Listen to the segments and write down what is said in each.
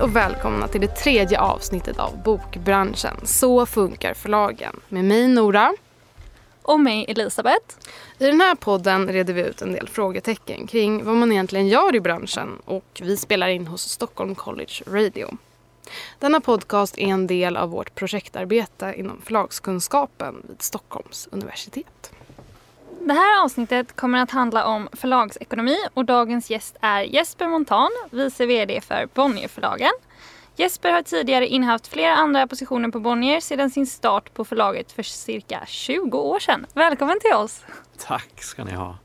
Hej och välkomna till det tredje avsnittet av Bokbranschen. Så funkar förlagen. Med mig Nora. Och mig Elisabeth. I den här podden reder vi ut en del frågetecken kring vad man egentligen gör i branschen och vi spelar in hos Stockholm College Radio. Denna podcast är en del av vårt projektarbete inom förlagskunskapen vid Stockholms universitet. Det här avsnittet kommer att handla om förlagsekonomi och dagens gäst är Jesper Montan, vice VD för Bonnierförlagen. Jesper har tidigare innehaft flera andra positioner på Bonnier sedan sin start på förlaget för cirka 20 år sedan. Välkommen till oss! Tack ska ni ha!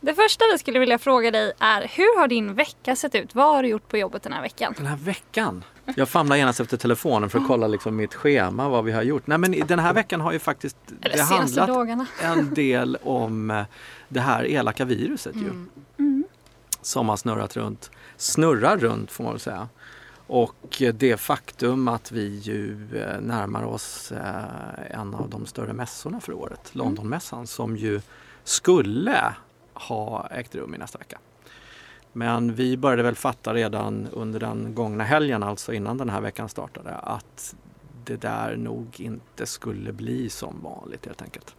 Det första vi skulle vilja fråga dig är hur har din vecka sett ut? Vad har du gjort på jobbet den här veckan? Den här veckan? Jag famlar genast efter telefonen för att kolla liksom mitt schema, vad vi har gjort. Nej men den här veckan har ju faktiskt Eller det handlat dagarna. en del om eh, det här elaka viruset ju. Mm. Som har snurrat runt, snurrar runt får man väl säga. Och det faktum att vi ju eh, närmar oss eh, en av de större mässorna för året, Londonmässan, som ju skulle ha ägt rum i nästa vecka. Men vi började väl fatta redan under den gångna helgen, alltså innan den här veckan startade, att det där nog inte skulle bli som vanligt helt enkelt.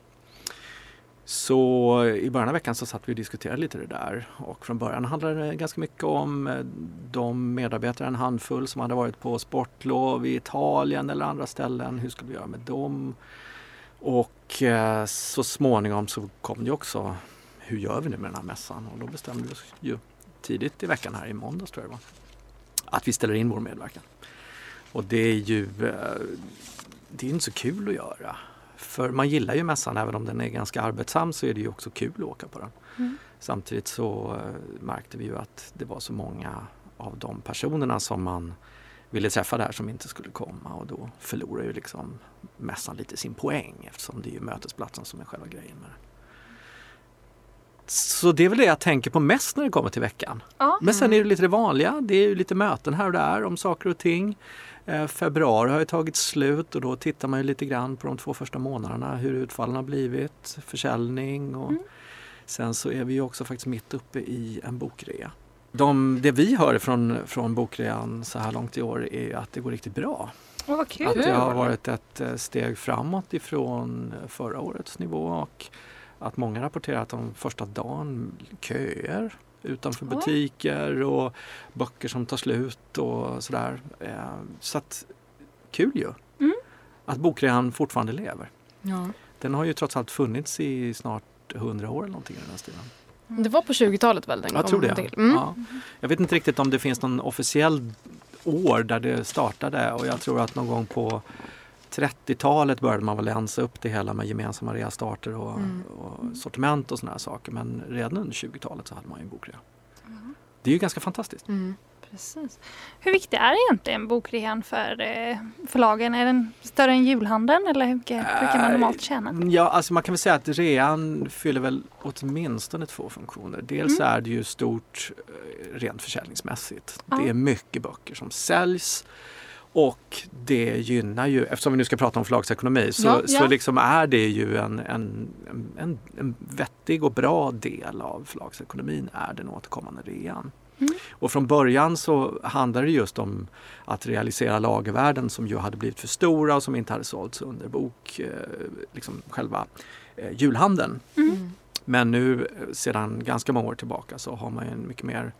Så i början av veckan så satt vi och diskuterade lite det där och från början handlade det ganska mycket om eh, de medarbetare, en handfull som hade varit på sportlov i Italien eller andra ställen. Hur skulle vi göra med dem? Och eh, så småningom så kom det också, hur gör vi nu med den här mässan? Och då bestämde vi oss ju tidigt i veckan här i måndags tror jag det var, att vi ställer in vår medverkan. Och det är ju eh, det är inte så kul att göra. För man gillar ju mässan även om den är ganska arbetsam så är det ju också kul att åka på den. Mm. Samtidigt så eh, märkte vi ju att det var så många av de personerna som man ville träffa där som inte skulle komma och då förlorar ju liksom mässan lite sin poäng eftersom det är mötesplatsen som är själva grejen med det. Så det är väl det jag tänker på mest när det kommer till veckan. Ja. Men sen är det lite det vanliga. Det är ju lite möten här och där om saker och ting. Eh, februari har ju tagit slut och då tittar man ju lite grann på de två första månaderna hur utfallen har blivit, försäljning och Mm. sen så är vi ju också faktiskt mitt uppe i en bokrea. De, det vi hör från, från bokrean så här långt i år är att det går riktigt bra. Kul! Att det har varit ett eh, steg framåt ifrån förra årets nivå och att många rapporterar att de första dagen köer utanför butiker och böcker som tar slut och sådär. Eh, Så att kul ju! Mm. Att bokrean fortfarande lever. Ja. Den har ju trots allt funnits i snart 100 år eller någonting i den här stilen. Det var på 20-talet väl den Jag tror det. till? Mm. Ja. Jag vet inte riktigt om det finns någon officiell år där det startade och jag tror att någon gång på 30-talet började man väl länsa upp det hela med gemensamma reastarter och, Mm. och sortiment och sådana här saker. Men redan under 20-talet så hade man ju en bokrea. Det är ju ganska fantastiskt. Mm. Precis. Hur viktig är egentligen bokrean för eh, förlagen? Är den större än julhandeln eller hur mycket brukar man normalt tjäna? Ja, alltså man kan väl säga att rean fyller väl åtminstone två funktioner. Dels Mm. är det ju stort eh, rent försäljningsmässigt. Ja. Det är mycket böcker som säljs och det gynnar ju, eftersom vi nu ska prata om förlagsekonomi, så, Ja, så ja. liksom är det ju en, en, en, en vettig och bra del av förlagsekonomin är den återkommande rean. Mm. Och från början så handlade det just om att realisera lagervärden som ju hade blivit för stora och som inte hade sålts under bok, eh, liksom själva eh, julhandeln. Mm. Men nu eh, sedan ganska många år tillbaka så har man ju en mycket mer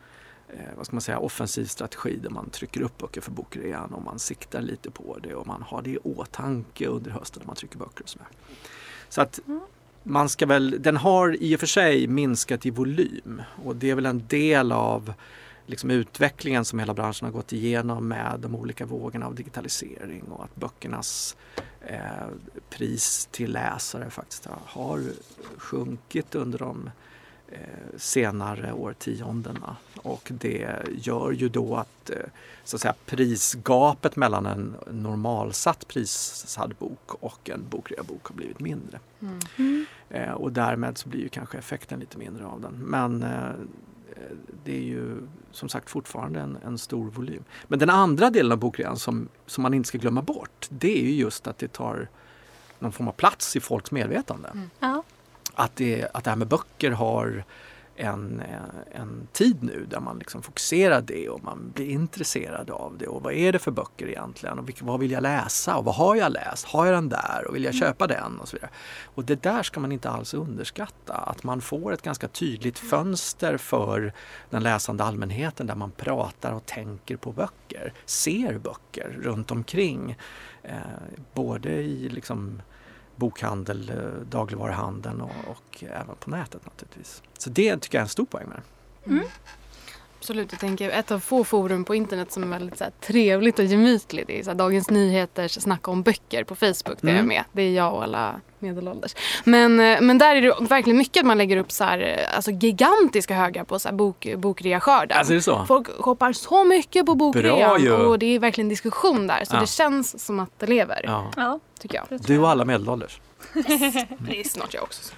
eh, vad ska man säga, offensiv strategi där man trycker upp böcker för bokrean och man siktar lite på det och man har det i åtanke under hösten när man trycker böcker och sådär. Så att Mm. man ska väl, den har i och för sig minskat i volym och det är väl en del av liksom utvecklingen som hela branschen har gått igenom med de olika vågorna av digitalisering och att böckernas eh, pris till läsare faktiskt har, sjunkit under de senare årtiondena. Och det gör ju då att, eh, så att säga, prisgapet mellan en normalsatt prissatt bok och en bokreabok har blivit mindre. Mm. Mm. Eh, och därmed så blir ju kanske effekten lite mindre av den. Men eh, det är ju som sagt fortfarande en, en stor volym. Men den andra delen av bokrean som, som man inte ska glömma bort det är ju just att det tar någon form av plats i folks medvetande. Mm. Ja. Att, det, att det här med böcker har en, eh, en tid nu där man liksom fokuserar det och man blir intresserad av det och vad är det för böcker egentligen och vad vill jag läsa och vad har jag läst? Har jag den där och vill jag Mm. köpa den? och så vidare. Och det där ska man inte alls underskatta, att man får ett ganska tydligt fönster för den läsande allmänheten där man pratar och tänker på böcker, ser böcker runt omkring. Eh, både i liksom bokhandel, eh, dagligvaruhandeln och, och även på nätet naturligtvis. Så det tycker jag är en stor poäng med det. Mm. Absolut, jag tänker ett av få forum på internet som är väldigt så här, trevligt och gemytligt. Det är så här, Dagens Nyheters Snacka om böcker på Facebook. Där jag är Mm. med. Det är jag och alla medelålders. Men, eh, men där är det verkligen mycket att man lägger upp så här, eh, alltså gigantiska högar på så här, bok, bokreaskörden. Alltså är det så? Folk shoppar så mycket på bokrean och det är verkligen diskussion där. Så Ja. det känns som att det lever, Ja. Ja, tycker jag. Du och alla medelålders. Det är snart jag också.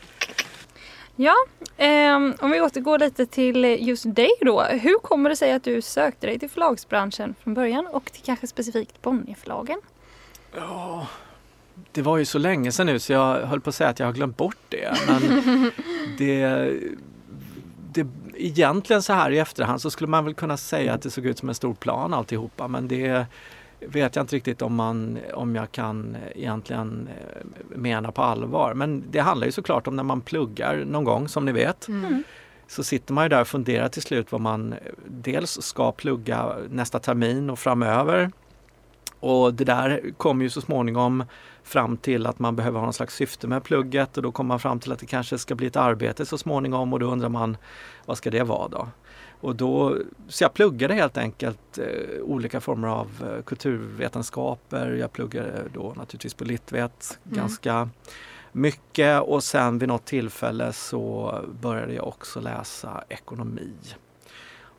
Ja, ehm, om vi återgår lite till just dig då. Hur kommer det sig att du sökte dig till förlagsbranschen från början och till kanske specifikt Bonnierförlagen? Ja, det var ju så länge sedan nu så jag höll på att säga att jag har glömt bort det. Men det, det, egentligen så här i efterhand så skulle man väl kunna säga att det såg ut som en stor plan alltihopa men det vet jag inte riktigt om, man, om jag kan egentligen eh, mena på allvar. Men det handlar ju såklart om när man pluggar någon gång som ni vet. Mm. Så sitter man ju där och funderar till slut vad man eh, dels ska plugga nästa termin och framöver. Och det där kommer ju så småningom fram till att man behöver ha någon slags syfte med plugget och då kommer man fram till att det kanske ska bli ett arbete så småningom och då undrar man vad ska det vara då? Och då, så jag pluggade helt enkelt eh, olika former av eh, kulturvetenskaper. Jag pluggade då naturligtvis på Litvet Mm. ganska mycket och sen vid något tillfälle så började jag också läsa ekonomi.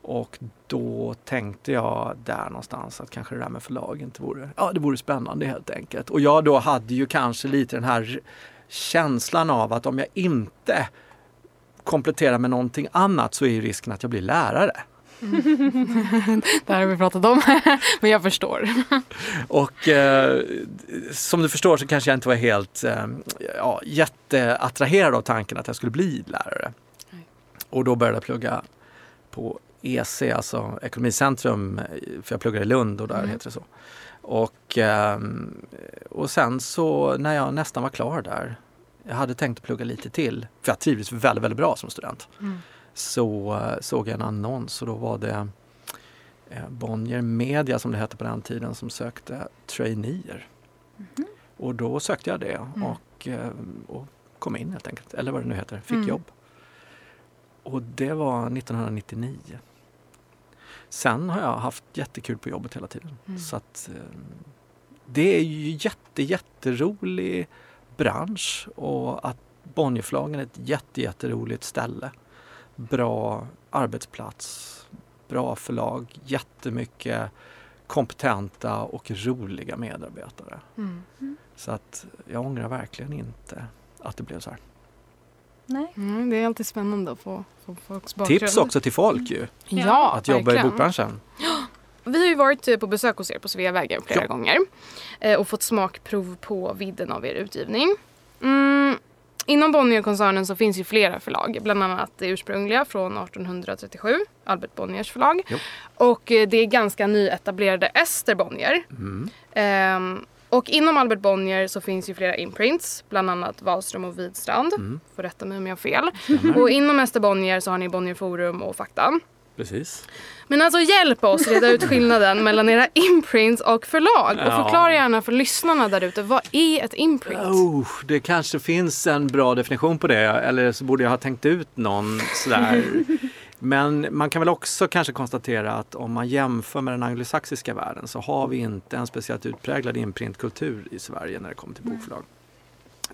Och då tänkte jag där någonstans att kanske det där med förlag inte vore, ja det vore spännande helt enkelt. Och jag då hade ju kanske lite den här känslan av att om jag inte kompletterar med någonting annat så är ju risken att jag blir lärare. Det här har vi pratat om, men jag förstår. Och eh, som du förstår så kanske jag inte var helt eh, ja, jätteattraherad av tanken att jag skulle bli lärare. Nej. Och då började jag plugga på EC, alltså Ekonomicentrum, eh, för jag pluggade i Lund och där Mm. heter det så. Och, ehm, och sen så när jag nästan var klar där, jag hade tänkt att plugga lite till, för jag trivdes väldigt, väldigt bra som student Mm. så eh, såg jag en annons och då var det eh, Bonnier Media som det hette på den tiden som sökte traineer. Och då sökte jag det Mm. och, eh, och kom in helt enkelt, eller vad det nu heter, fick Mm. jobb. Och det var 1999. Sen har jag haft jättekul på jobbet hela tiden. Mm. Så att det är ju jätte, jätterolig bransch och att Bonnierförlagen är ett jätte, jätteroligt ställe. Bra arbetsplats, bra förlag, jättemycket kompetenta och roliga medarbetare. Mm. Så att jag ångrar verkligen inte att det blev så här. Nej. Mm, det är alltid spännande att få, få folks bakgrund. Tips också till folk ju, Ja, att jobba i verkligen. bokbranschen. Vi har ju varit eh, på besök hos er på Sveavägen flera Ja. gånger eh, och fått smakprov på vidden av er utgivning. Mm, inom Bonnierkoncernen så finns ju flera förlag, bland annat det ursprungliga från 1837, Albert Bonniers förlag. Jo. Och eh, det är ganska nyetablerade Ester Bonnier. Mm. Ehm, och inom Albert Bonnier så finns ju flera imprints, bland annat Wahlström och Widstrand. Mm. Får rätta mig om jag har fel. Stämmer. Och inom Ester Bonnier så har ni Bonnier Forum och Fakta. Precis. Men alltså hjälp oss reda ut skillnaden mellan era imprints och förlag. Och förklara gärna för lyssnarna där ute, vad är ett imprint? Oh, det kanske finns en bra definition på det eller så borde jag ha tänkt ut någon sådär. Men man kan väl också kanske konstatera att om man jämför med den anglosaxiska världen så har vi inte en speciellt utpräglad imprintkultur i Sverige när det kommer till bokförlag.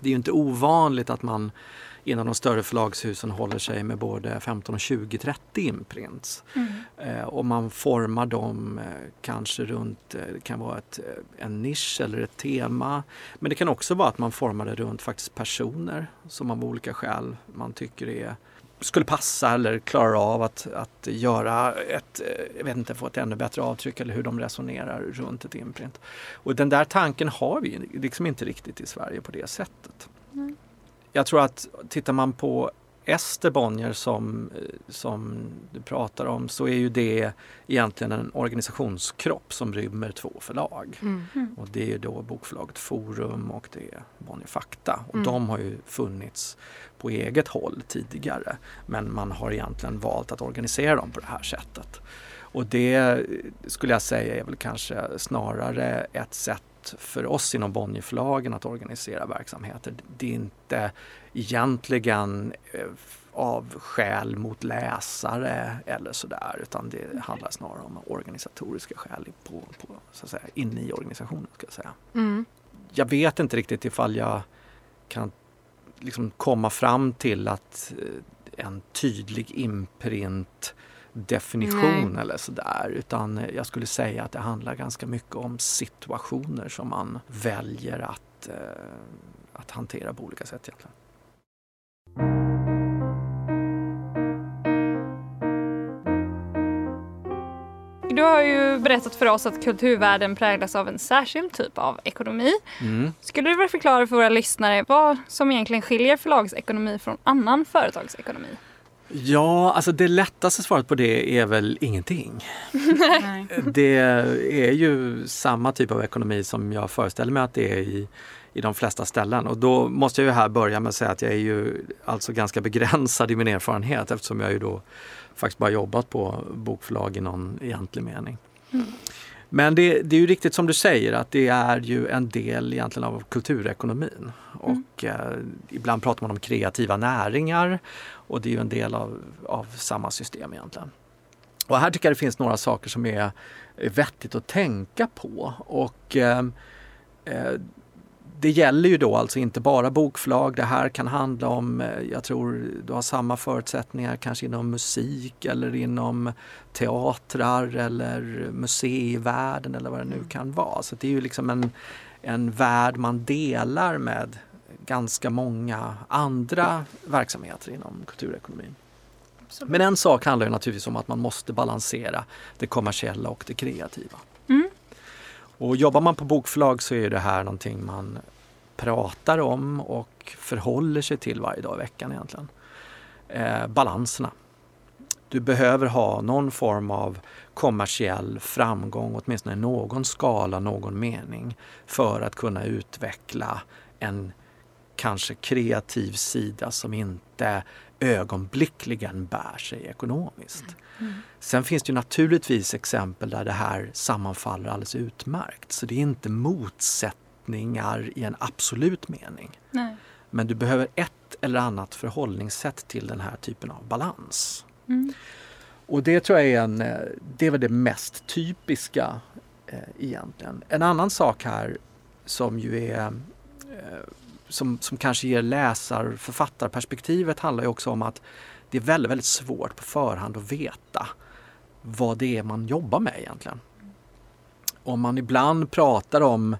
Det är ju inte ovanligt att man inom de större förlagshusen håller sig med både 15 och 20, 30 imprints. Eh, och man formar dem eh, kanske runt, eh, det kan vara ett, eh, en nisch eller ett tema. Men det kan också vara att man formar det runt faktiskt personer som av olika skäl man tycker är skulle passa eller klarar av att, att göra ett, eh, jag vet inte, få ett ännu bättre avtryck eller hur de resonerar runt ett imprint. Och den där tanken har vi liksom inte riktigt i Sverige på det sättet. Nej. Jag tror att tittar man på Ester Bonnier som, som du pratar om så är ju det egentligen en organisationskropp som rymmer två förlag. Mm. Och det är då bokförlaget Forum och det är Bonnier Fakta. Och Mm. de har ju funnits på eget håll tidigare men man har egentligen valt att organisera dem på det här sättet. Och det skulle jag säga är väl kanske snarare ett sätt för oss inom Bonnierförlagen att organisera verksamheter. Det är inte egentligen eh, av skäl mot läsare eller sådär utan det handlar snarare om organisatoriska skäl på, på, så att säga, inne i organisationen. Ska jag, säga. Mm. jag vet inte riktigt ifall jag kan liksom komma fram till att eh, en tydlig imprint definition Nej. eller sådär utan jag skulle säga att det handlar ganska mycket om situationer som man väljer att, eh, att hantera på olika sätt egentligen. Du har ju berättat för oss att kulturvärlden präglas av en särskild typ av ekonomi. Mm. Skulle du vilja förklara för våra lyssnare vad som egentligen skiljer förlagsekonomi från annan företagsekonomi? Ja, alltså det lättaste svaret på det är väl ingenting. Nej. Det är ju samma typ av ekonomi som jag föreställer mig att det är i, i de flesta ställen. Och då måste jag ju här börja med att säga att jag är ju alltså ganska begränsad i min erfarenhet eftersom jag ju då faktiskt bara jobbat på bokförlag i någon egentlig mening. Men det, det är ju riktigt som du säger att det är ju en del egentligen av kulturekonomin. Och eh, ibland pratar man om kreativa näringar och det är ju en del av, av samma system egentligen. Och här tycker jag det finns några saker som är vettigt att tänka på. Och eh, eh, det gäller ju då alltså inte bara bokförlag. Det här kan handla om, eh, jag tror du har samma förutsättningar kanske inom musik eller inom teatrar eller museivärlden eller vad det nu kan vara. Så det är ju liksom en, en värld man delar med ganska många andra verksamheter inom kulturekonomin. Men en sak handlar ju naturligtvis om att man måste balansera det kommersiella och det kreativa. Mm. Och jobbar man på bokförlag så är det här någonting man pratar om och förhåller sig till varje dag i veckan egentligen. Eh, balanserna. Du behöver ha någon form av kommersiell framgång, åtminstone i någon skala, någon mening, för att kunna utveckla en kanske kreativ sida som inte ögonblickligen bär sig ekonomiskt. Sen finns det ju naturligtvis exempel där det här sammanfaller alldeles utmärkt. Så det är inte motsättningar i en absolut mening. Nej. Men du behöver ett eller annat förhållningssätt till den här typen av balans. Mm. Och det tror jag är, en, eh, det är väl det mest typiska eh, egentligen. En annan sak här som ju är eh, som, som kanske ger läsar författarperspektivet handlar ju också om att det är väldigt, väldigt svårt på förhand att veta vad det är man jobbar med egentligen. Om man ibland pratar om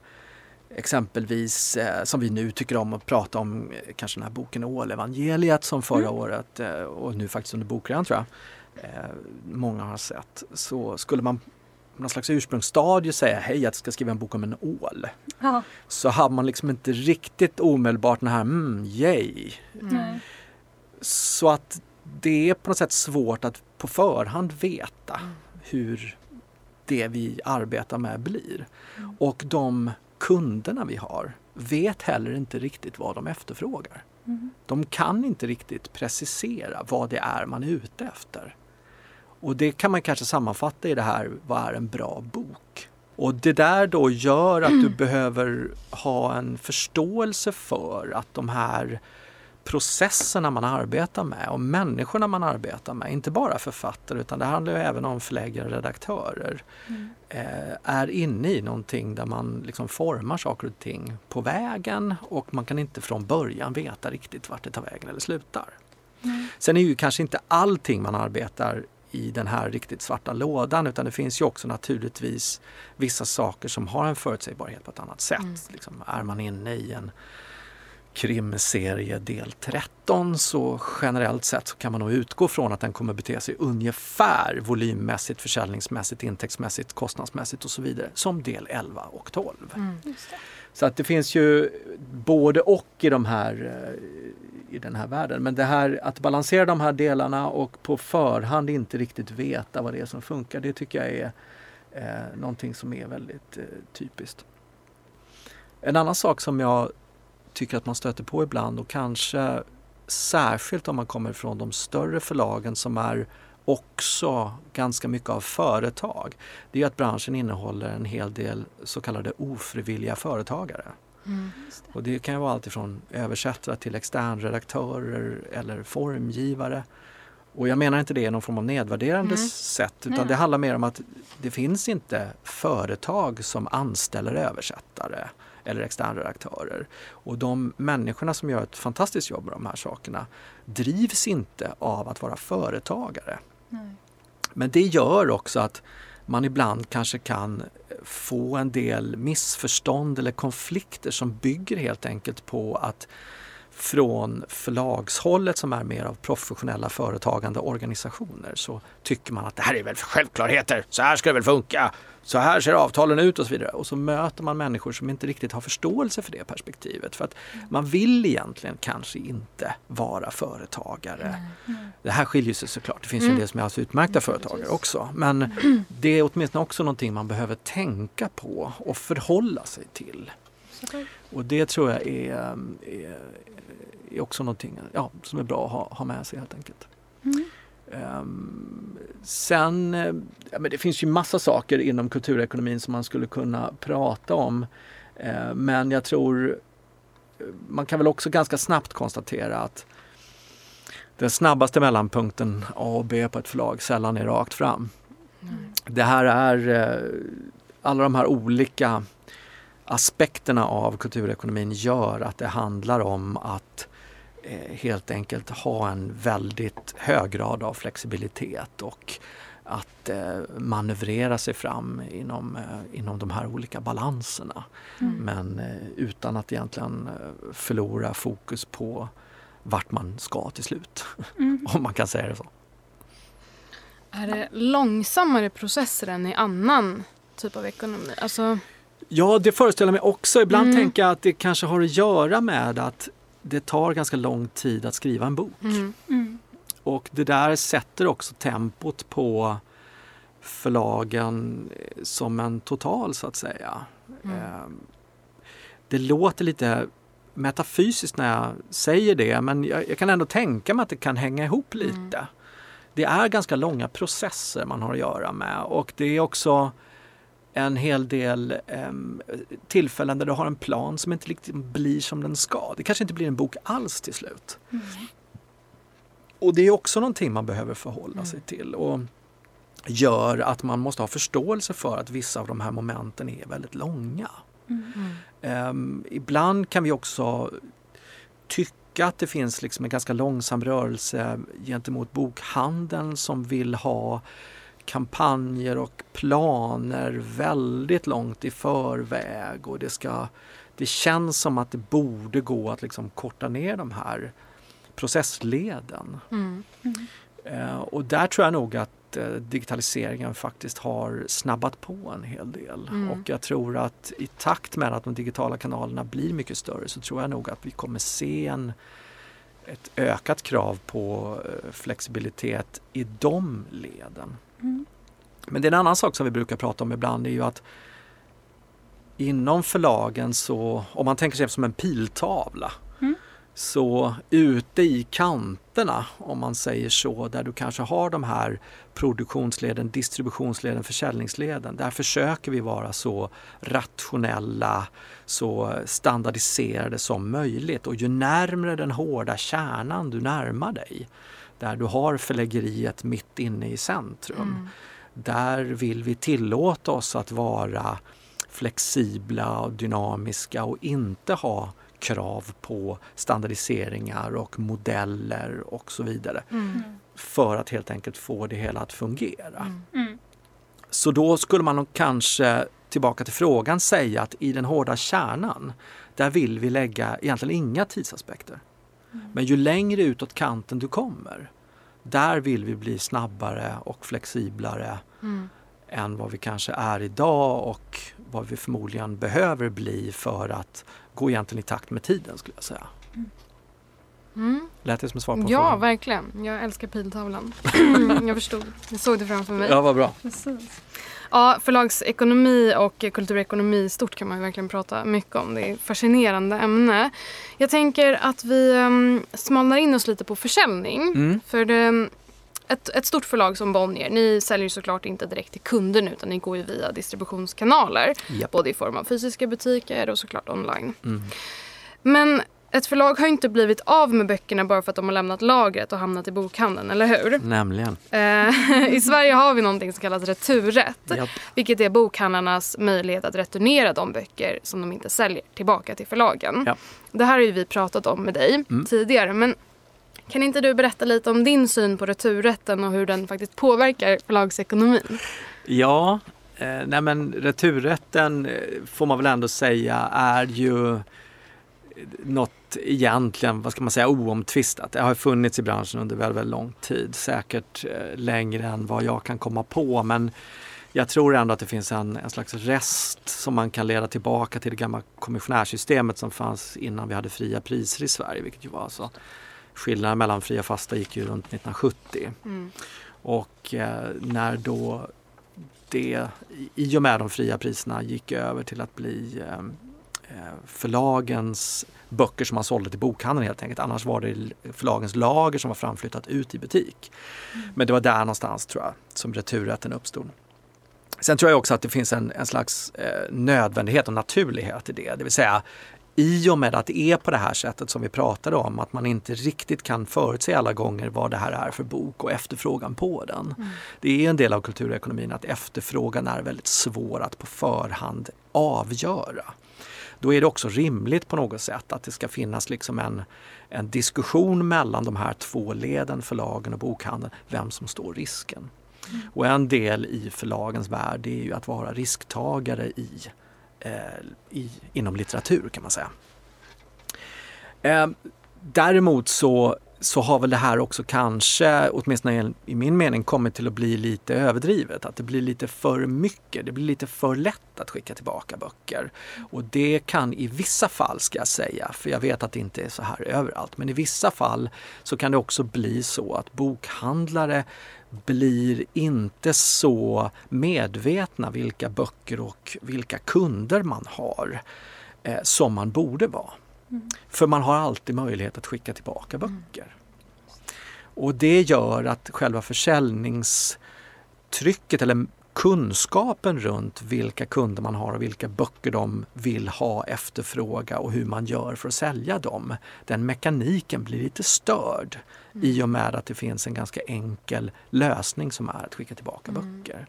exempelvis, eh, som vi nu tycker om att prata om, eh, kanske den här boken Ålevangeliet som förra Mm. året eh, och nu faktiskt under bokrean tror jag, eh, många har sett, så skulle man någon slags ursprungsstadie säga hej jag ska skriva en bok om en ål. Ja. Så hade man liksom inte riktigt omedelbart den här mm, yay. Nej. Så att det är på något sätt svårt att på förhand veta hur det vi arbetar med blir. Och de kunderna vi har vet heller inte riktigt vad de efterfrågar. Mm. De kan inte riktigt precisera vad det är man är ute efter. Och det kan man kanske sammanfatta i det här, vad är en bra bok? Och det där då gör att du behöver ha en förståelse för att de här processerna man arbetar med och människorna man arbetar med, inte bara författare utan det handlar ju även om förläggare och redaktörer, Mm. eh, är inne i någonting där man liksom formar saker och ting på vägen och man kan inte från början veta riktigt vart det tar vägen eller slutar. Mm. Sen är ju kanske inte allting man arbetar i den här riktigt svarta lådan utan det finns ju också naturligtvis vissa saker som har en förutsägbarhet på ett annat sätt. Mm. Liksom, är man inne i en krimserie del 13 så generellt sett så kan man nog utgå från att den kommer bete sig ungefär volymmässigt, försäljningsmässigt, intäktsmässigt, kostnadsmässigt och så vidare som del 11 och 12. Mm. Så att det finns ju både och i, de här, eh, i den här världen. Men det här att balansera de här delarna och på förhand inte riktigt veta vad det är som funkar, det tycker jag är eh, någonting som är väldigt eh, typiskt. En annan sak som jag tycker att man stöter på ibland och kanske särskilt om man kommer från de större förlagen som är också ganska mycket av företag. Det är att branschen innehåller en hel del så kallade ofrivilliga företagare. Mm. Och det kan vara allt ifrån översättare till externredaktörer eller formgivare. Och jag menar inte det i någon form av nedvärderande mm. sätt utan Nej. det handlar mer om att det finns inte företag som anställer översättare eller externredaktörer. Och de människorna som gör ett fantastiskt jobb med de här sakerna drivs inte av att vara företagare. Nej. Men det gör också att man ibland kanske kan få en del missförstånd eller konflikter som bygger helt enkelt på att från förlagshållet som är mer av professionella företagande organisationer så tycker man att det här är väl självklarheter, så här ska det väl funka, så här ser avtalen ut och så vidare. Och så möter man människor som inte riktigt har förståelse för det perspektivet. För att man vill egentligen kanske inte vara företagare. Mm. Det här skiljer sig såklart. Det finns ju en mm. del som är alldeles utmärkta företagare också. Men det är åtminstone också någonting man behöver tänka på och förhålla sig till. Och det tror jag är, är, är också någonting ja, som är bra att ha, ha med sig helt enkelt. Mm. Um, sen, ja, men det finns ju massa saker inom kulturekonomin som man skulle kunna prata om. Uh, men jag tror man kan väl också ganska snabbt konstatera att den snabbaste mellanpunkten A och B på ett förlag sällan är rakt fram. Mm. Det här är uh, alla de här olika aspekterna av kulturekonomin gör att det handlar om att helt enkelt ha en väldigt hög grad av flexibilitet och att eh, manövrera sig fram inom, eh, inom de här olika balanserna. Mm. Men eh, utan att egentligen eh, förlora fokus på vart man ska till slut. Mm. Om man kan säga det så. Är det långsammare processer än i annan typ av ekonomi? Alltså... Ja, det föreställer mig också. Ibland mm. tänker jag att det kanske har att göra med att det tar ganska lång tid att skriva en bok. Mm. Mm. Och det där sätter också tempot på förlagen eh, som en total så att säga. Mm. Ehm, det låter lite metafysiskt när jag säger det men jag, jag, kan ändå tänka mig att det kan hänga ihop mm. lite. Det är ganska långa processer man har att göra med och det är också en hel del eh, tillfällen där du har en plan som inte riktigt blir som den ska. Det kanske inte blir en bok alls till slut. Mm. Och det är också någonting man behöver förhålla mm. sig till och gör att man måste ha förståelse för att vissa av de här momenten är väldigt långa. Mm. Um, ibland kan vi också tycka att det finns liksom en ganska långsam rörelse gentemot bokhandeln som vill ha kampanjer och planer väldigt långt i förväg och det ska det känns som att det borde gå att liksom korta ner de här processleden. Mm. Mm. Eh, och där tror jag nog att eh, digitaliseringen faktiskt har snabbat på en hel del. Mm. Och jag tror att i takt med att de digitala kanalerna blir mycket större så tror jag nog att vi kommer se en, ett ökat krav på eh, flexibilitet i de leden. Mm. Men det är en annan sak som vi brukar prata om ibland är ju att inom förlagen så, om man tänker sig som en piltavla, mm. så ute i kanterna, om man säger så, där du kanske har de här produktionsleden, distributionsleden, försäljningsleden, där försöker vi vara så rationella, så standardiserade som möjligt. Och ju närmre den hårda kärnan du närmar dig, där du har förläggeriet mitt inne i centrum. Mm. Där vill vi tillåta oss att vara flexibla och dynamiska och inte ha krav på standardiseringar och modeller och så vidare. Mm. För att helt enkelt få det hela att fungera. Mm. mm. Så då skulle man kanske tillbaka till frågan säga att i den hårda kärnan där vill vi lägga egentligen inga tidsaspekter. Men ju längre utåt kanten du kommer, där vill vi bli snabbare och flexiblare mm. än vad vi kanske är idag och vad vi förmodligen behöver bli för att gå egentligen i takt med tiden skulle jag säga. Mm. Lät det som ett svar på Ja, frågan? verkligen. Jag älskar piltavlan. jag förstod. Jag såg det framför mig. Ja, vad bra. Precis. Ja, förlagsekonomi och kulturekonomi i stort kan man verkligen prata mycket om. Det är ett fascinerande ämne. Jag tänker att vi um, smalnar in oss lite på försäljning. Mm. För det, ett, ett stort förlag som Bonnier, ni säljer såklart inte direkt till kunderna utan ni går ju via distributionskanaler. Japp. Både i form av fysiska butiker och såklart online. Mm. Men ett förlag har inte blivit av med böckerna bara för att de har lämnat lagret och hamnat i bokhandeln, eller hur? Nämligen. Eh, I Sverige har vi någonting som kallas returrätt. Japp. Vilket är bokhandlarnas möjlighet att returnera de böcker som de inte säljer tillbaka till förlagen. Ja. Det här har ju vi pratat om med dig Mm. tidigare. Men kan inte du berätta lite om din syn på returrätten och hur den faktiskt påverkar förlagsekonomin? Ja, eh, nej men returrätten eh, får man väl ändå säga är ju något egentligen, vad ska man säga, oomtvistat. Det har funnits i branschen under väldigt, väldigt lång tid. Säkert eh, längre än vad jag kan komma på men jag tror ändå att det finns en, en slags rest som man kan leda tillbaka till det gamla kommissionärsystemet som fanns innan vi hade fria priser i Sverige. Vilket ju var alltså skillnaden mellan fria och fasta gick ju runt 1970. Mm. Och eh, när då det i och med de fria priserna gick över till att bli eh, eh, förlagens böcker som man sålde till bokhandeln helt enkelt. Annars var det förlagens lager som var framflyttat ut i butik. Men det var där någonstans tror jag som returrätten uppstod. Sen tror jag också att det finns en, en slags eh, nödvändighet och naturlighet i det. Det vill säga i och med att det är på det här sättet som vi pratade om, att man inte riktigt kan förutse alla gånger vad det här är för bok och efterfrågan på den. Det är en del av kulturekonomin att efterfrågan är väldigt svår att på förhand avgöra. Då är det också rimligt på något sätt att det ska finnas liksom en, en diskussion mellan de här två leden, förlagen och bokhandeln, vem som står risken. Och en del i förlagens värld är ju att vara risktagare i, eh, i, inom litteratur kan man säga. Eh, däremot så, så har väl det här också kanske, åtminstone i min mening, kommit till att bli lite överdrivet. Att det blir lite för mycket, det blir lite för lätt att skicka tillbaka böcker. Och det kan i vissa fall, ska jag säga, för jag vet att det inte är så här överallt, men i vissa fall så kan det också bli så att bokhandlare blir inte så medvetna vilka böcker och vilka kunder man har eh, som man borde vara. För man har alltid möjlighet att skicka tillbaka böcker. Och det gör att själva försäljningstrycket eller kunskapen runt vilka kunder man har och vilka böcker de vill ha, efterfråga och hur man gör för att sälja dem. Den mekaniken blir lite störd i och med att det finns en ganska enkel lösning som är att skicka tillbaka böcker.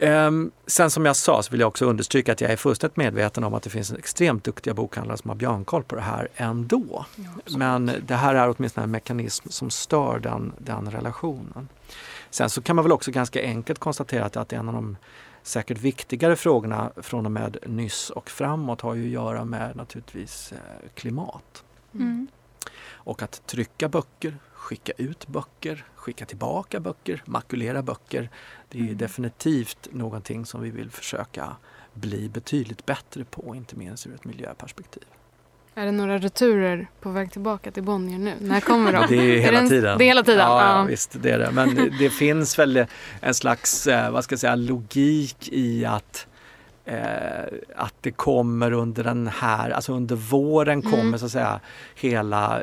Ehm, sen som jag sa så vill jag också understryka att jag är fullständigt medveten om att det finns extremt duktiga bokhandlare som har björnkoll på det här ändå. Men det här är åtminstone en mekanism som stör den, den relationen. Sen så kan man väl också ganska enkelt konstatera att, att en av de säkert viktigare frågorna från och med nyss och framåt har ju att göra med naturligtvis eh, klimat. Mm. Och att trycka böcker, skicka ut böcker, skicka tillbaka böcker, makulera böcker. Det är Mm. definitivt någonting som vi vill försöka bli betydligt bättre på, inte minst ur ett miljöperspektiv. Är det några returer på väg tillbaka till Bonnier nu? När kommer de? Det är hela det en- tiden. Det är hela tiden? Ja, ja, visst det är det. Men det, det finns väl en slags, eh, vad ska jag säga, logik i att eh, att det kommer under den här, alltså under våren Mm. kommer så att säga hela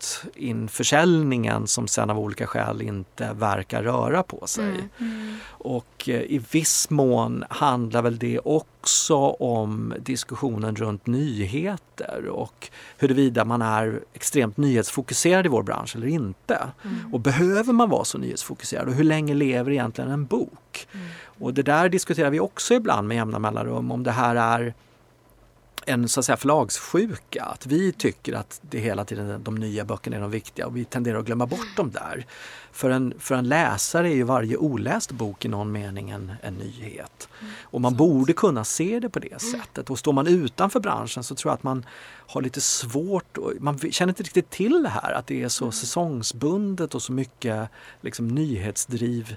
höstinförsäljningen som sen av olika skäl inte verkar röra på sig. Mm. Mm. Och eh, i viss mån handlar väl det också om diskussionen runt nyheter och huruvida man är extremt nyhetsfokuserad i vår bransch eller inte. Mm. Och behöver man vara så nyhetsfokuserad och hur länge lever egentligen en bok? Mm. Och det där diskuterar vi också ibland med jämna mellanrum om det här är en så att säga förlagssjuka. Att vi tycker att det hela tiden de nya böckerna är de viktiga och vi tenderar att glömma bort dem där. För en, för en läsare är ju varje oläst bok i någon mening en, en nyhet. Och man borde kunna se det på det sättet. Och står man utanför branschen så tror jag att man har lite svårt, och man känner inte riktigt till det här att det är så säsongsbundet och så mycket liksom, nyhetsdriv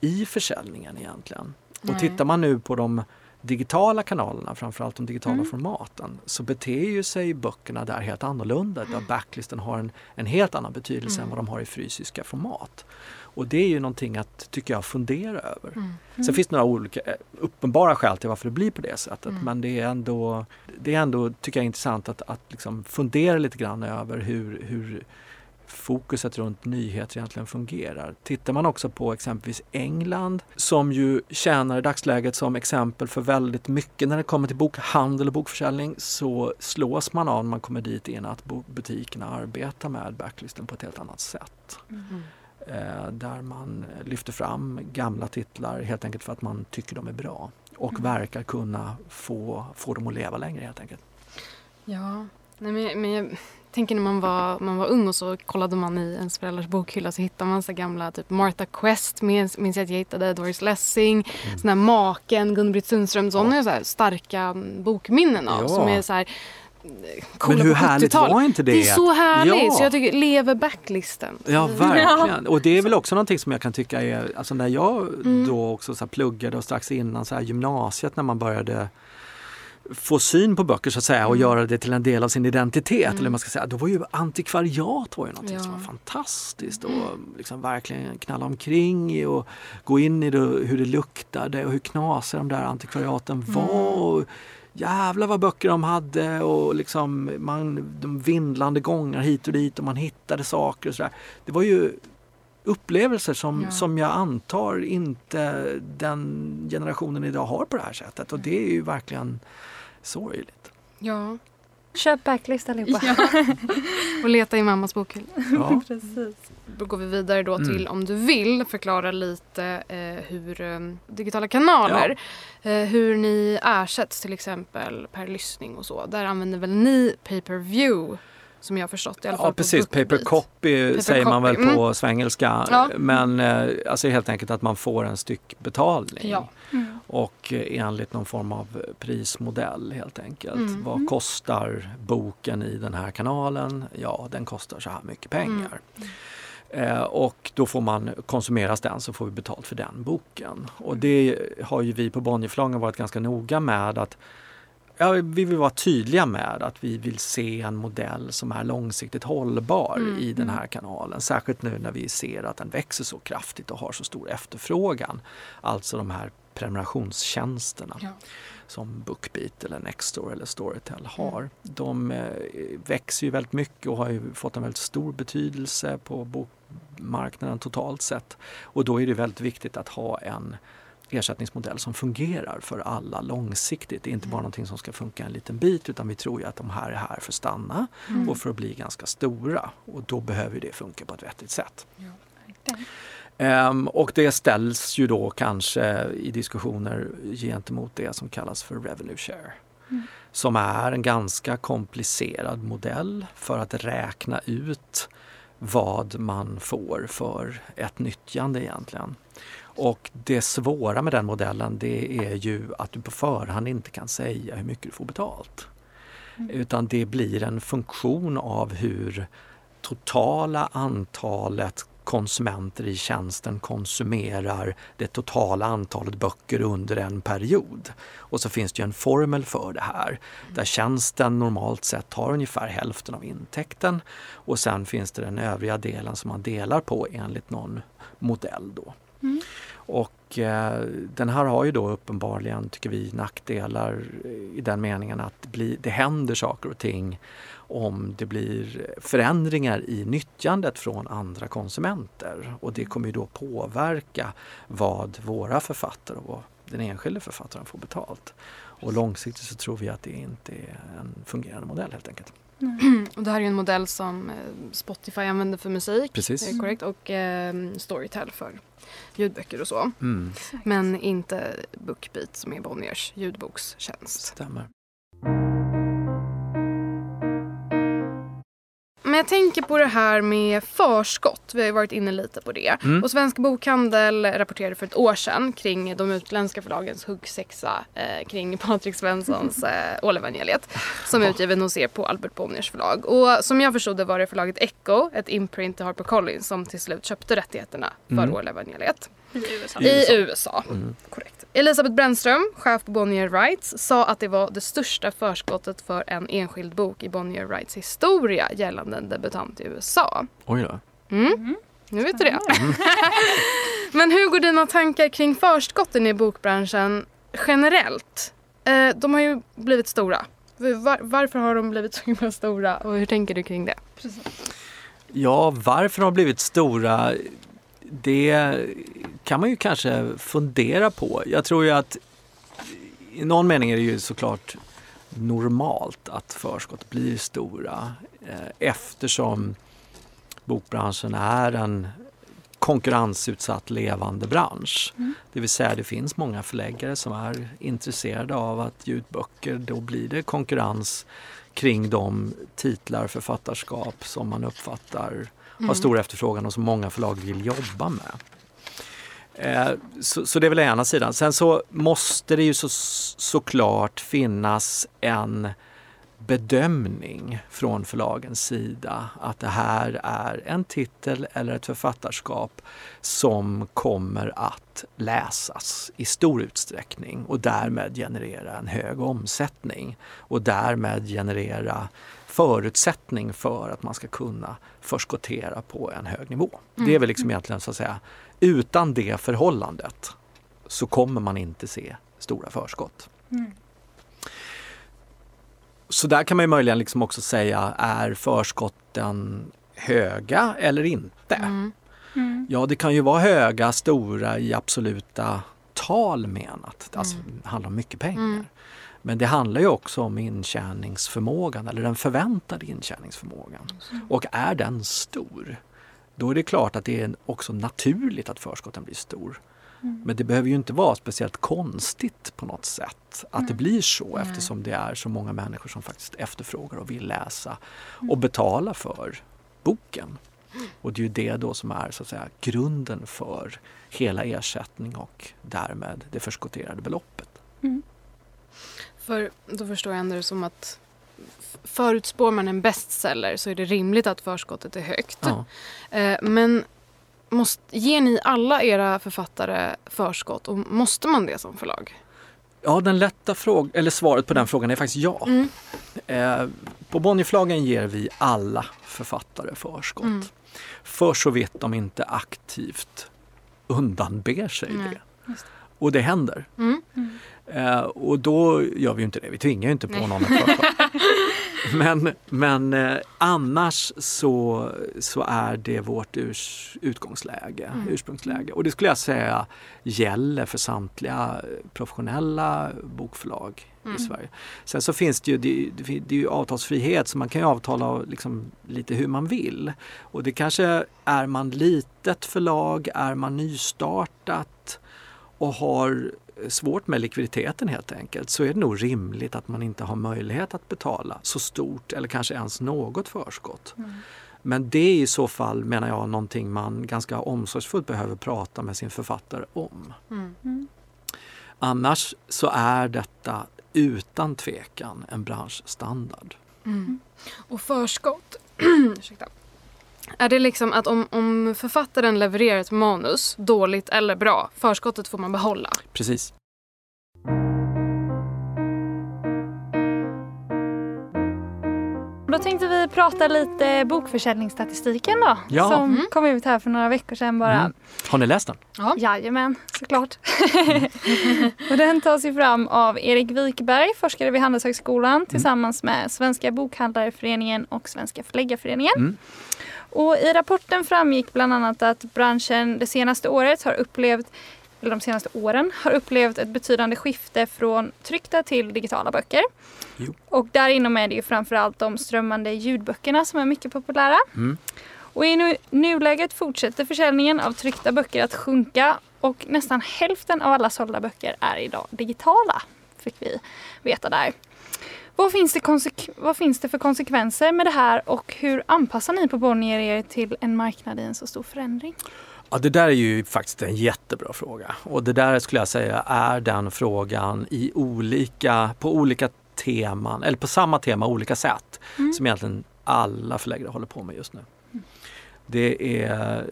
i försäljningen egentligen. Och Nej. tittar man nu på de digitala kanalerna, framförallt de digitala Mm. formaten, så beter ju sig böckerna där helt annorlunda. Där backlisten har en, en helt annan betydelse Mm. än vad de har i fysiska format. Och det är ju någonting att, tycker jag, fundera över. Mm. Sen finns det några olika eh, uppenbara skäl till varför det blir på det sättet. Mm. Men det är ändå, det är ändå tycker jag, intressant att, att liksom fundera lite grann över hur, hur fokuset runt nyheter egentligen fungerar. Tittar man också på exempelvis England som ju tjänar i dagsläget som exempel för väldigt mycket när det kommer till bokhandel och bokförsäljning så slås man av när man kommer dit in att butikerna arbetar med backlisten på ett helt annat sätt. Mm. Eh, där man lyfter fram gamla titlar helt enkelt för att man tycker de är bra och Mm. verkar kunna få, få dem att leva längre helt enkelt. Ja, Nej, men, men jag tänker när man var, man var ung och så kollade man i ens föräldrars bokhylla så hittade man så gamla typ Martha Quest minns, minns jag att jag hittade, Doris Lessing, Mm. sån här Maken, Gun-Britt Sundström, sådana är så här starka mm, bokminnen av Ja. som är så här eh, coola Men hur härligt 70-talet. var inte det? Det är så härligt! Ja. Så jag tycker, lever backlisten. Ja, verkligen. Och det är väl också någonting som jag kan tycka är, alltså när jag Mm. då också så pluggade och strax innan så här gymnasiet när man började få syn på böcker så att säga och Mm. göra det till en del av sin identitet. Mm. Eller man ska säga. Då var ju antikvariat var ju någonting Ja. som var fantastiskt och liksom verkligen knalla omkring i och gå in i det, hur det luktade och hur knasiga de där antikvariaten Mm. var. Och jävlar vad böcker de hade och liksom man, de vindlande gångar hit och dit och man hittade saker och sådär. Det var ju upplevelser som, Ja. som jag antar inte den generationen idag har på det här sättet och det är ju verkligen sorgligt. Ja. Köp backlist allihopa. Och leta i mammas bokhylla. Ja. Precis. Då går vi vidare då Mm. till om du vill förklara lite eh, hur eh, digitala kanaler, eh, hur ni ersätts till exempel per lyssning och så. Där använder väl ni pay-per-view som jag har förstått i alla fall. Ja precis, paper copy Paper säger man väl copy, på svengelska. Ja. Men eh, alltså helt enkelt att man får en styckbetalning. Ja. Mm. Och eh, enligt någon form av prismodell helt enkelt. Mm. Vad Mm. kostar boken i den här kanalen? Ja, den kostar så här mycket pengar. Eh, och då får man, konsumeras den så får vi betalt för den boken. Och det har ju vi på Bonnierförlagen varit ganska noga med att ja, vi vill vara tydliga med att vi vill se en modell som är långsiktigt hållbar Mm, i den mm. här kanalen. Särskilt nu när vi ser att den växer så kraftigt och har så stor efterfrågan. Alltså de här prenumerationstjänsterna Ja. som Bookbeat eller Nextdoor eller Storytel har. De eh, växer ju väldigt mycket och har ju fått en väldigt stor betydelse på bokmarknaden totalt sett. Och då är det väldigt viktigt att ha en ersättningsmodell som fungerar för alla långsiktigt. Det är inte bara någonting som ska funka en liten bit utan vi tror ju att de här är här för att stanna Mm. och för att bli ganska stora. Och då behöver det funka på ett vettigt sätt. Verkligen. Ehm, och det ställs ju då kanske i diskussioner gentemot det som kallas för revenue share. Mm. Som är en ganska komplicerad modell för att räkna ut vad man får för ett nyttjande egentligen. Och det svåra med den modellen det är ju att du på förhand inte kan säga hur mycket du får betalt. Mm. Utan det blir en funktion av hur totala antalet konsumenter i tjänsten konsumerar det totala antalet böcker under en period. Och så finns det en formel för det här där tjänsten normalt sett tar ungefär hälften av intäkten och sen finns det den övriga delen som man delar på enligt någon modell då. Mm. Och eh, den här har ju då uppenbarligen, tycker vi, nackdelar i den meningen att det, det händer saker och ting om det blir förändringar i nyttjandet från andra konsumenter. Och det kommer ju då påverka vad våra författare och den enskilde författaren får betalt. Och långsiktigt så tror vi att det inte är en fungerande modell helt enkelt. Och det här är en modell som eh, Spotify använder för musik. Precis. Korrekt. Och eh, Storytel för ljudböcker och så. Mm, Men inte Bookbeat som är Bonniers ljudbokstjänst. stämmer. Jag tänker på det här med förskott. Vi har ju varit inne lite på det. Mm. Och Svensk Bokhandel rapporterade för ett år sedan kring de utländska förlagens huggsexa eh, kring Patrik Svenssons eh, Ålevangeliet som är utgiven hos er på Albert Bonniers förlag. Och som jag förstod det var det förlaget Echo, ett imprint till HarperCollins som till slut köpte rättigheterna för Mm. Ålevangeliet. I USA. i USA. Mm. Korrekt. Elisabeth Brännström, chef på Bonnier Rights, sa att det var det största förskottet för en enskild bok i Bonnier Rights historia gällande en debutant i USA. Oj då. Mm. Nu vet du det. Men hur går dina tankar kring förskotten i bokbranschen generellt? Eh, de har ju blivit stora. Var, varför har de blivit så himla stora och hur tänker du kring det? Ja, varför de har blivit stora, det kan man ju kanske fundera på. Jag tror ju att i någon mening är det ju såklart normalt att förskott blir stora eh, eftersom bokbranschen är en konkurrensutsatt levande bransch. Det vill säga det finns många förläggare som är intresserade av att ge ut böcker. Då blir det konkurrens kring de titlar, författarskap som man uppfattar har stor efterfrågan och som många förlag vill jobba med. Eh, Så, så det är väl ena sidan. Sen så måste det ju så, såklart finnas en bedömning från förlagens sida att det här är en titel eller ett författarskap som kommer att läsas i stor utsträckning och därmed generera en hög omsättning och därmed generera förutsättning för att man ska kunna förskottera på en hög nivå. Det är väl liksom egentligen så att säga utan det förhållandet så kommer man inte se stora förskott. Så där kan man ju möjligen liksom också säga, är förskotten höga eller inte? Mm. Ja, det kan ju vara höga, stora i absoluta tal menat. Alltså, det handlar om mycket pengar. Mm. Men det handlar ju också om intjäningsförmågan eller den förväntade intjäningsförmågan. Och är den stor, då är det klart att det är också naturligt att förskotten blir stor. Men det behöver ju inte vara speciellt konstigt på något sätt att det blir så eftersom det är så många människor som faktiskt efterfrågar och vill läsa och betala för boken. Och det är ju det då som är så att säga grunden för hela ersättning och därmed det förskotterade beloppet. För då förstår jag ändå det som att förutspår man en bestseller så är det rimligt att förskottet är högt. Ja. Eh, Men måste, ger ni alla era författare förskott och måste man det som förlag? Ja, den lätta frågan, eller svaret på den frågan är faktiskt ja. Mm. Eh, på Bonnierförlagen ger vi alla författare förskott. Mm. För så vitt de inte aktivt undanber sig Nej, det. Och det händer. Mm. Eh, och då gör vi ju inte det. Vi tvingar ju inte på Nej. någon att förskott. men men eh, annars så, så är det vårt urs, utgångsläge, Mm. ursprungsläge. Och det skulle jag säga gäller för samtliga professionella bokförlag Mm. i Sverige. Sen så finns det ju, det, det är ju avtalsfrihet så man kan ju avtala liksom lite hur man vill. Och det kanske är man litet förlag, är man nystartat och har svårt med likviditeten helt enkelt så är det nog rimligt att man inte har möjlighet att betala så stort eller kanske ens något förskott. Men det är i så fall, menar jag, någonting man ganska omsorgsfullt behöver prata med sin författare om. Mm. Annars så är detta utan tvekan en branschstandard. Mm. Och förskott, ursäkta. Är det liksom att om, om författaren levererar ett manus, dåligt eller bra, förskottet får man behålla? Precis. Då tänkte vi prata lite bokförsäljningsstatistiken då. Ja. Som Mm. kom ut här för några veckor sedan bara. Mm. Har ni läst den? Ja. Jajamän, såklart. och den tas ju fram av Erik Wikberg, forskare vid Handelshögskolan tillsammans med Svenska Bokhandlareföreningen och Svenska Förläggareföreningen. Och I rapporten framgick bland annat att branschen det senaste året har upplevt eller de senaste åren har upplevt ett betydande skifte från tryckta till digitala böcker. Jo. Och där inom är det ju framförallt de strömmande ljudböckerna som är mycket populära. Mm. Och i nu, nuläget fortsätter försäljningen av tryckta böcker att sjunka och nästan hälften av alla sålda böcker är idag digitala, fick vi veta där. Vad finns, det vad finns det för konsekvenser med det här och hur anpassar ni på Bonnier er till en marknad i en så stor förändring? Ja, det där är ju faktiskt en jättebra fråga. Och det där skulle jag säga är den frågan i olika, på olika teman, eller på samma tema olika sätt, som egentligen alla förläggare håller på med just nu. Det är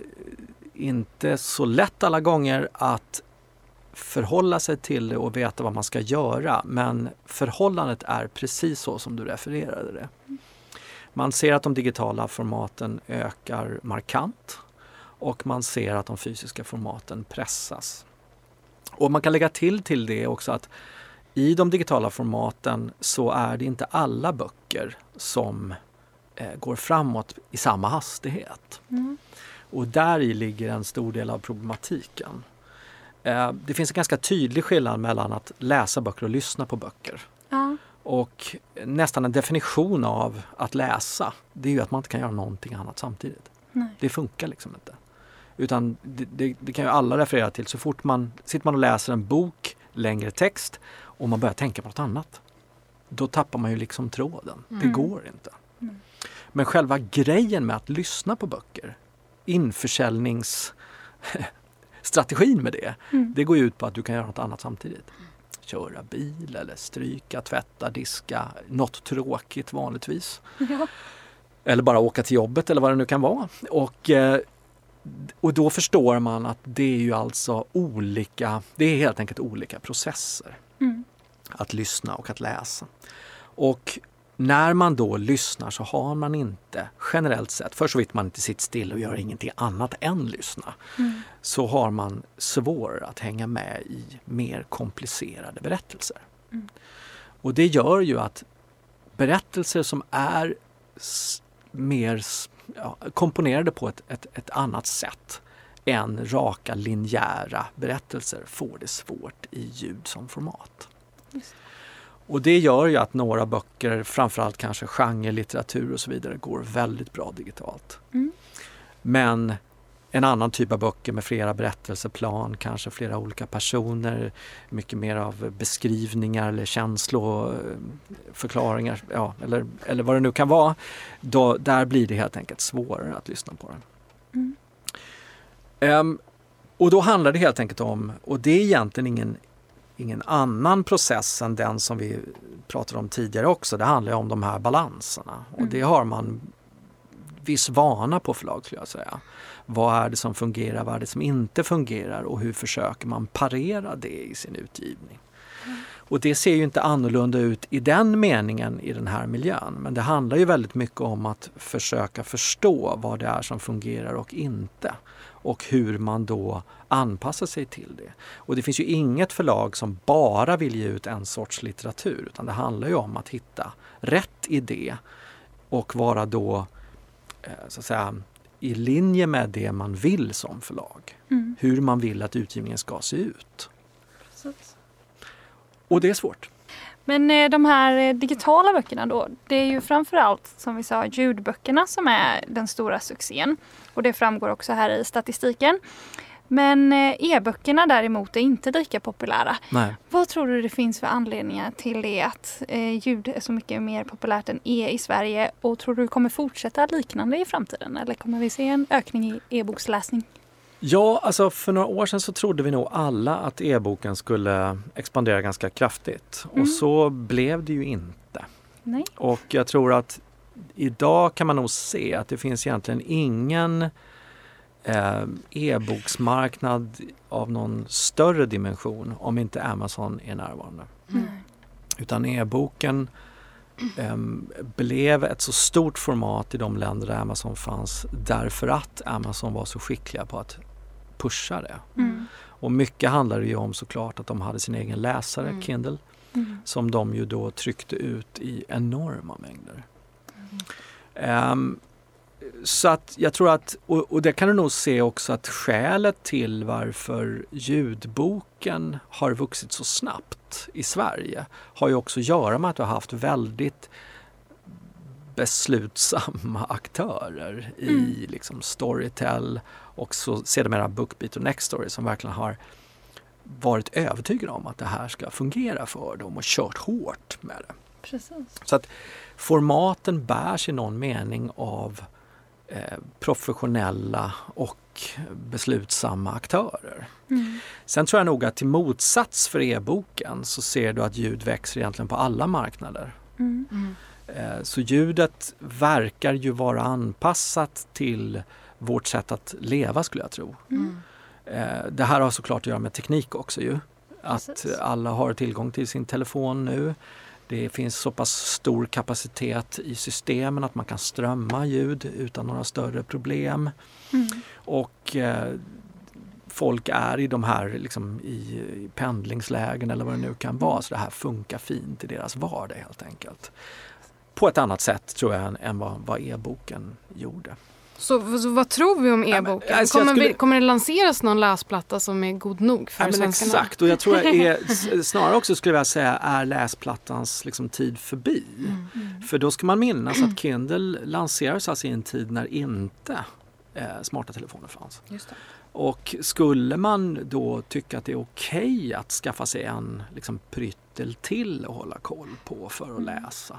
inte så lätt alla gånger att förhålla sig till det och veta vad man ska göra. Men förhållandet är precis så som du refererade det. Man ser att de digitala formaten ökar markant och man ser att de fysiska formaten pressas. Och man kan lägga till till det också att i de digitala formaten så är det inte alla böcker som eh, går framåt i samma hastighet. Mm. Och där i ligger en stor del av problematiken. Eh, det finns en ganska tydlig skillnad mellan att läsa böcker och lyssna på böcker. Ja. Och nästan en definition av att läsa, det är ju att man inte kan göra någonting annat samtidigt. Nej. Det funkar liksom inte. Utan det, det, det kan ju alla referera till. Så fort man sitter man och läser en bok, längre text och man börjar tänka på något annat. Då tappar man ju liksom tråden. Det Mm. går inte. Mm. Men själva grejen med att lyssna på böcker, införsäljningsstrategin med det, Mm. det går ju ut på att du kan göra något annat samtidigt. Köra bil eller stryka, tvätta, diska, något tråkigt vanligtvis. Ja. Eller bara åka till jobbet eller vad det nu kan vara. Och, eh, och då förstår man att det är ju alltså olika, det är helt enkelt olika processer. Mm. Att lyssna och att läsa. Och när man då lyssnar så har man inte generellt sett, för så vitt man inte sitter still och gör ingenting annat än lyssna, Mm. så har man svårare att hänga med i mer komplicerade berättelser. Mm. Och det gör ju att berättelser som är mer ja, komponerade på ett, ett, ett annat sätt än raka linjära berättelser får det svårt i ljud som format. Just Och det gör ju att några böcker, framförallt kanske genrelitteratur och så vidare, går väldigt bra digitalt. Mm. Men en annan typ av böcker med flera berättelseplan, kanske flera olika personer, mycket mer av beskrivningar eller känsloförklaringar, ja, eller, eller vad det nu kan vara. Då, där blir det helt enkelt svårare att lyssna på den. Mm. Ehm, och då handlar det helt enkelt om, och det är egentligen ingen, ingen annan process än den som vi pratade om tidigare också, det handlar ju om de här balanserna. Och Mm. det har man viss vana på förlag skulle jag säga. Vad är det som fungerar, vad är det som inte fungerar och hur försöker man parera det i sin utgivning. Och det ser ju inte annorlunda ut i den meningen i den här miljön men det handlar ju väldigt mycket om att försöka förstå vad det är som fungerar och inte och hur man då anpassar sig till det. Och det finns ju inget förlag som bara vill ge ut en sorts litteratur utan det handlar ju om att hitta rätt idé och vara då eh, så att säga, i linje med det man vill som förlag. Mm. Hur man vill att utgivningen ska se ut. Precis. Och det är svårt. Men eh, de här eh, digitala böckerna då, det är ju framförallt som vi sa ljudböckerna som är den stora succén. Och det framgår också här i statistiken. Men eh, e-böckerna däremot är inte lika populära. Nej. Vad tror du det finns för anledningar till det att ljud är så mycket mer populärt än e i Sverige? Och tror du det kommer fortsätta liknande i framtiden? Eller kommer vi se en ökning i e-boksläsning? Ja, alltså för några år sedan så trodde vi nog alla att e-boken skulle expandera ganska kraftigt. Mm. Och så blev det ju inte. Nej. Och jag tror att idag kan man nog se att det finns egentligen ingen eh, e-boksmarknad av någon större dimension om inte Amazon är närvarande. Mm. Utan e-boken em, blev ett så stort format i de länder där Amazon fanns därför att Amazon var så skickliga på att pusha det. Mm. Och mycket handlade ju om såklart att de hade sin egen läsare, Mm. Kindle, Mm. som de ju då tryckte ut i enorma mängder. Ehm, så att jag tror att, och, och det kan du nog se också att skälet till varför ljudboken har vuxit så snabbt i Sverige har ju också att göra med att du har haft väldigt beslutsamma aktörer i Mm. liksom Storytel och så sedermera Bookbeat och Nextory som verkligen har varit övertygade om att det här ska fungera för dem och kört hårt med det. Precis. Så att formaten bärs i någon mening av eh, professionella och beslutsamma aktörer. Mm. Sen tror jag nog att till motsats för e-boken så ser du att ljud växer egentligen på alla marknader. Mm. Mm. Eh, Så ljudet verkar ju vara anpassat till vårt sätt att leva skulle jag tro. Mm. Eh, det här har såklart att göra med teknik också ju. Att Precis. alla har tillgång till sin telefon nu. Det finns så pass stor kapacitet i systemen att man kan strömma ljud utan några större problem. Mm. Och eh, folk är i de här liksom, i, i pendlingslägen eller vad det nu kan vara. Så det här funkar fint i deras vardag helt enkelt. På ett annat sätt tror jag än, än vad, vad e-boken gjorde. Så, så vad tror vi om e-boken? alltså, kommer, skulle- kommer det lanseras någon läsplatta som är god nog för Ja, svenskarna? exakt, och jag tror jag är, snarare också skulle jag säga är läsplattans liksom, tid förbi. Mm. För då ska man minnas att Kindle lanserades alltså i en tid när inte eh, smarta telefoner fanns. Och skulle man då tycka att det är okej att skaffa sig en liksom, pryttel till att hålla koll på för att läsa?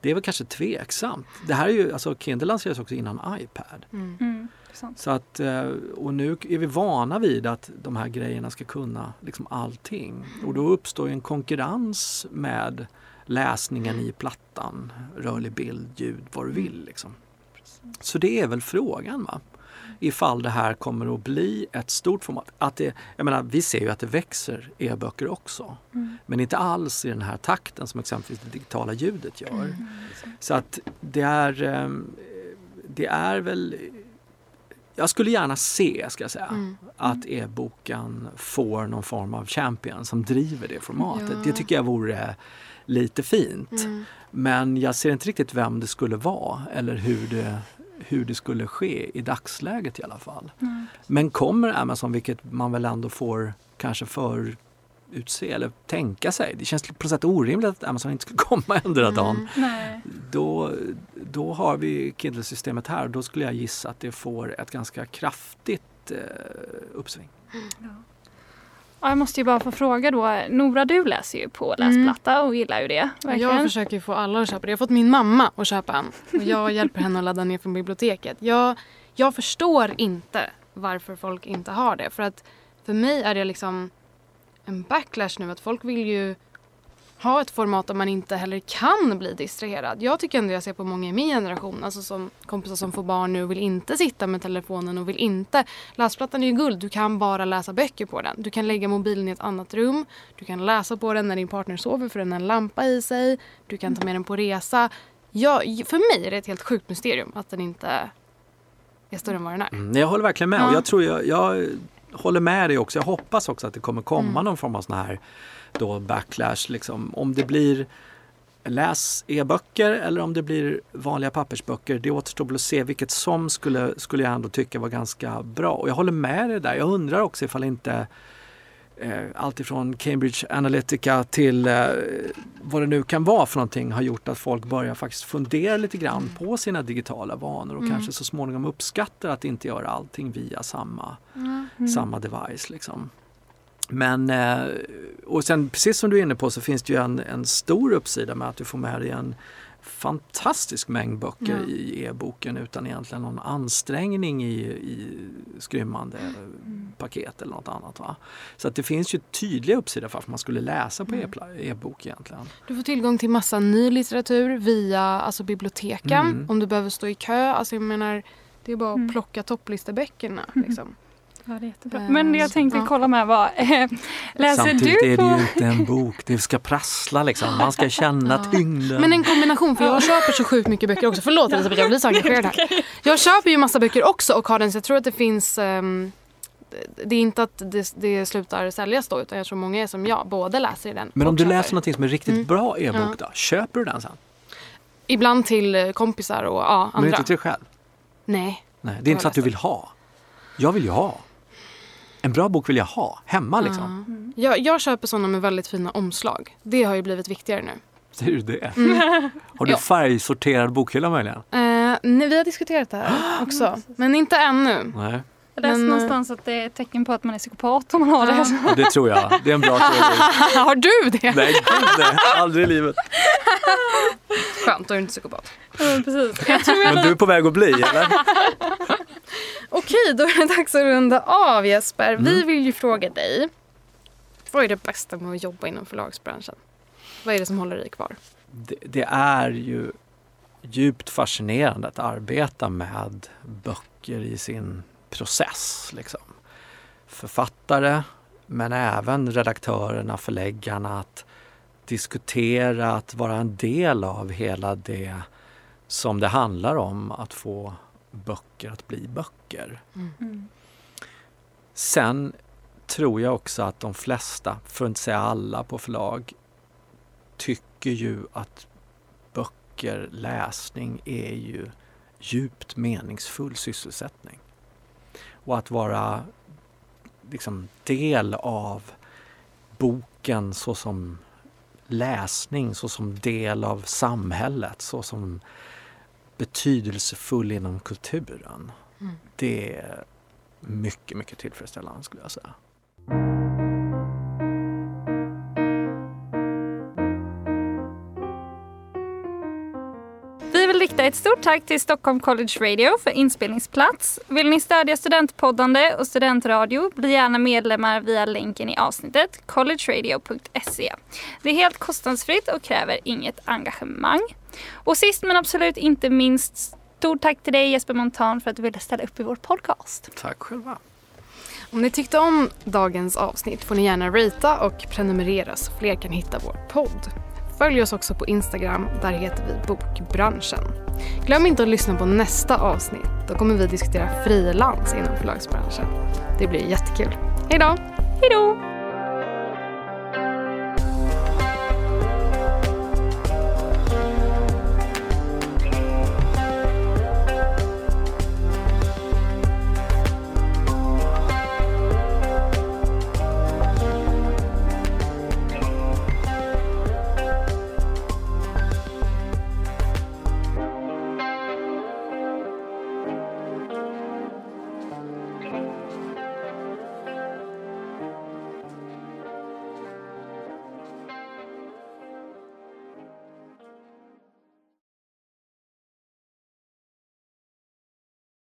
Det är väl kanske tveksamt. Det här är ju, alltså Kindle lanserades också innan iPad. Mm. Mm. sant. Så att, eh, och nu är vi vana vid att de här grejerna ska kunna liksom allting. Och då uppstår ju en konkurrens med läsningen i plattan, rörlig bild, ljud, vad du vill. Liksom. Så det är väl frågan. va? Ifall det här kommer att bli ett stort format. Att det, jag menar, vi ser ju att det växer e-böcker också. Mm. Men inte alls i den här takten som exempelvis det digitala ljudet gör. Mm. Så att det är, ehm, det är väl... Jag skulle gärna se, ska jag säga, Mm. att e-boken får någon form av champion som driver det formatet. Ja. Det tycker jag vore lite fint. Mm. Men jag ser inte riktigt vem det skulle vara eller hur det, hur det skulle ske i dagsläget i alla fall. Mm. Men kommer Amazon, vilket man väl ändå får kanske för utse eller tänka sig. Det känns på något sätt orimligt att Amazon inte skulle komma ändra dagen. Mm. Nej. Då, då har vi Kindle-systemet här och då skulle jag gissa att det får ett ganska kraftigt eh, uppsving. Ja, jag måste ju bara få fråga då. Nora, du läser ju på läsplatta och gillar ju det. Verkligen. Jag försöker ju få alla att köpa det. Jag har fått min mamma att köpa en. Och jag hjälper henne att ladda ner från biblioteket. Jag, jag förstår inte varför folk inte har det. För att för mig är det liksom en backlash nu. Att folk vill ju ha ett format där man inte heller kan bli distraherad. Jag tycker ändå jag ser på många i min generation, alltså som kompisar som får barn nu och vill inte sitta med telefonen och vill inte. Läsplattan är ju guld, du kan bara läsa böcker på den. Du kan lägga mobilen i ett annat rum, du kan läsa på den när din partner sover för den har en lampa i sig, du kan ta med den på resa. Jag, för mig är det ett helt sjukt mysterium att den inte är större än vad den är. Mm, jag håller verkligen med Ja. och jag tror jag, jag håller med dig också. Jag hoppas också att det kommer komma Mm. någon form av sån här då backlash. Liksom. Om det blir läs e-böcker eller om det blir vanliga pappersböcker. Det återstår väl att se vilket som skulle, skulle jag ändå tycka var ganska bra. Och jag håller med dig där. Jag undrar också ifall inte eh, allt ifrån Cambridge Analytica till eh, vad det nu kan vara för någonting har gjort att folk börjar faktiskt fundera lite grann på sina digitala vanor och Mm. kanske så småningom uppskattar att inte göra allting via samma, Mm. samma device. Liksom. Men, eh, och sen precis som du är inne på så finns det ju en, en stor uppsida med att du får med dig en fantastisk mängd böcker Ja. i e-boken utan egentligen någon ansträngning i, i skrymmande paket eller något annat. Va? Så att det finns ju tydliga uppsidor för att man skulle läsa på Mm. e-bok egentligen. Du får tillgång till massa ny litteratur via alltså, biblioteken. Mm. Om du behöver stå i kö. Alltså, jag menar, det är bara att Mm. plocka topplisteböckerna. Mm. Liksom. Ja, det är jättebra. Eh, Men det jag tänkte ja. kolla med var, eh, läser Samtidigt du är på... det ju inte en bok, det ska prassla liksom. Man ska känna Ja. tyngden. Men en kombination, för jag köper så sjukt mycket böcker också. Förlåt Elisabeth, jag blir så engagerad här. Jag köper ju massa böcker också och har den så jag tror att det finns ehm, det- är inte att det, det slutar säljas då utan jag tror många är som jag, både läser i den Men om du köper. läser någonting som är riktigt Mm. bra e-bok Ja. då, köper du den sen? Ibland till eh, kompisar och ja, Men andra. inte till dig själv? Nej. Nej, det är inte så att du vill ha. Jag vill ju ha. En bra bok vill jag ha, hemma liksom. Ja. Jag, jag köper sådana med väldigt fina omslag. Det har ju blivit viktigare nu. Ser du det? Mm. Har du färgsorterad bokhylla möjligen? Eh, nej, vi har diskuterat det här också, men inte ännu. Nej, Jag läste eh, någonstans att det är ett tecken på att man är psykopat om man har det. Det tror jag. Det är en bra teori. har du det? Nej, gud nej. Aldrig i livet. Skönt, då är du inte psykopat. Ja, precis. Jag tror Men du är på väg att bli, eller? Okej, då är det dags att runda av Jesper. Vi Mm. vill ju fråga dig. Vad är det bästa med att jobba inom förlagsbranschen? Vad är det som håller dig kvar? Det, det är ju djupt fascinerande att arbeta med böcker i sin process. Liksom. Författare, men även redaktörerna, förläggarna, att diskutera, att vara en del av hela det som det handlar om att få böcker att bli böcker. Mm. Sen tror jag också att de flesta, för att inte säga alla på förlag, tycker ju att böcker, läsning är ju djupt meningsfull sysselsättning. Och att vara liksom del av boken såsom läsning, såsom del av samhället, såsom betydelsefull inom kulturen. Mm. Det är mycket, mycket tillfredsställande skulle jag säga. Ett stort tack till Stockholm College Radio för inspelningsplats. Vill ni stödja studentpoddande och studentradio, bli gärna medlemmar via länken i avsnittet, collegeradio.se. Det är helt kostnadsfritt och kräver inget engagemang. Och sist men absolut inte minst, stort tack till dig Jesper Montan för att du ville ställa upp i vår podcast. Tack själva. Om ni tyckte om dagens avsnitt får ni gärna ratea och prenumerera så fler kan hitta vår podd. Följ oss också på Instagram, där heter vi Bokbranschen. Glöm inte att lyssna på nästa avsnitt. Då kommer vi diskutera frilans inom förlagsbranschen. Det blir jättekul. Hej då! Hej då!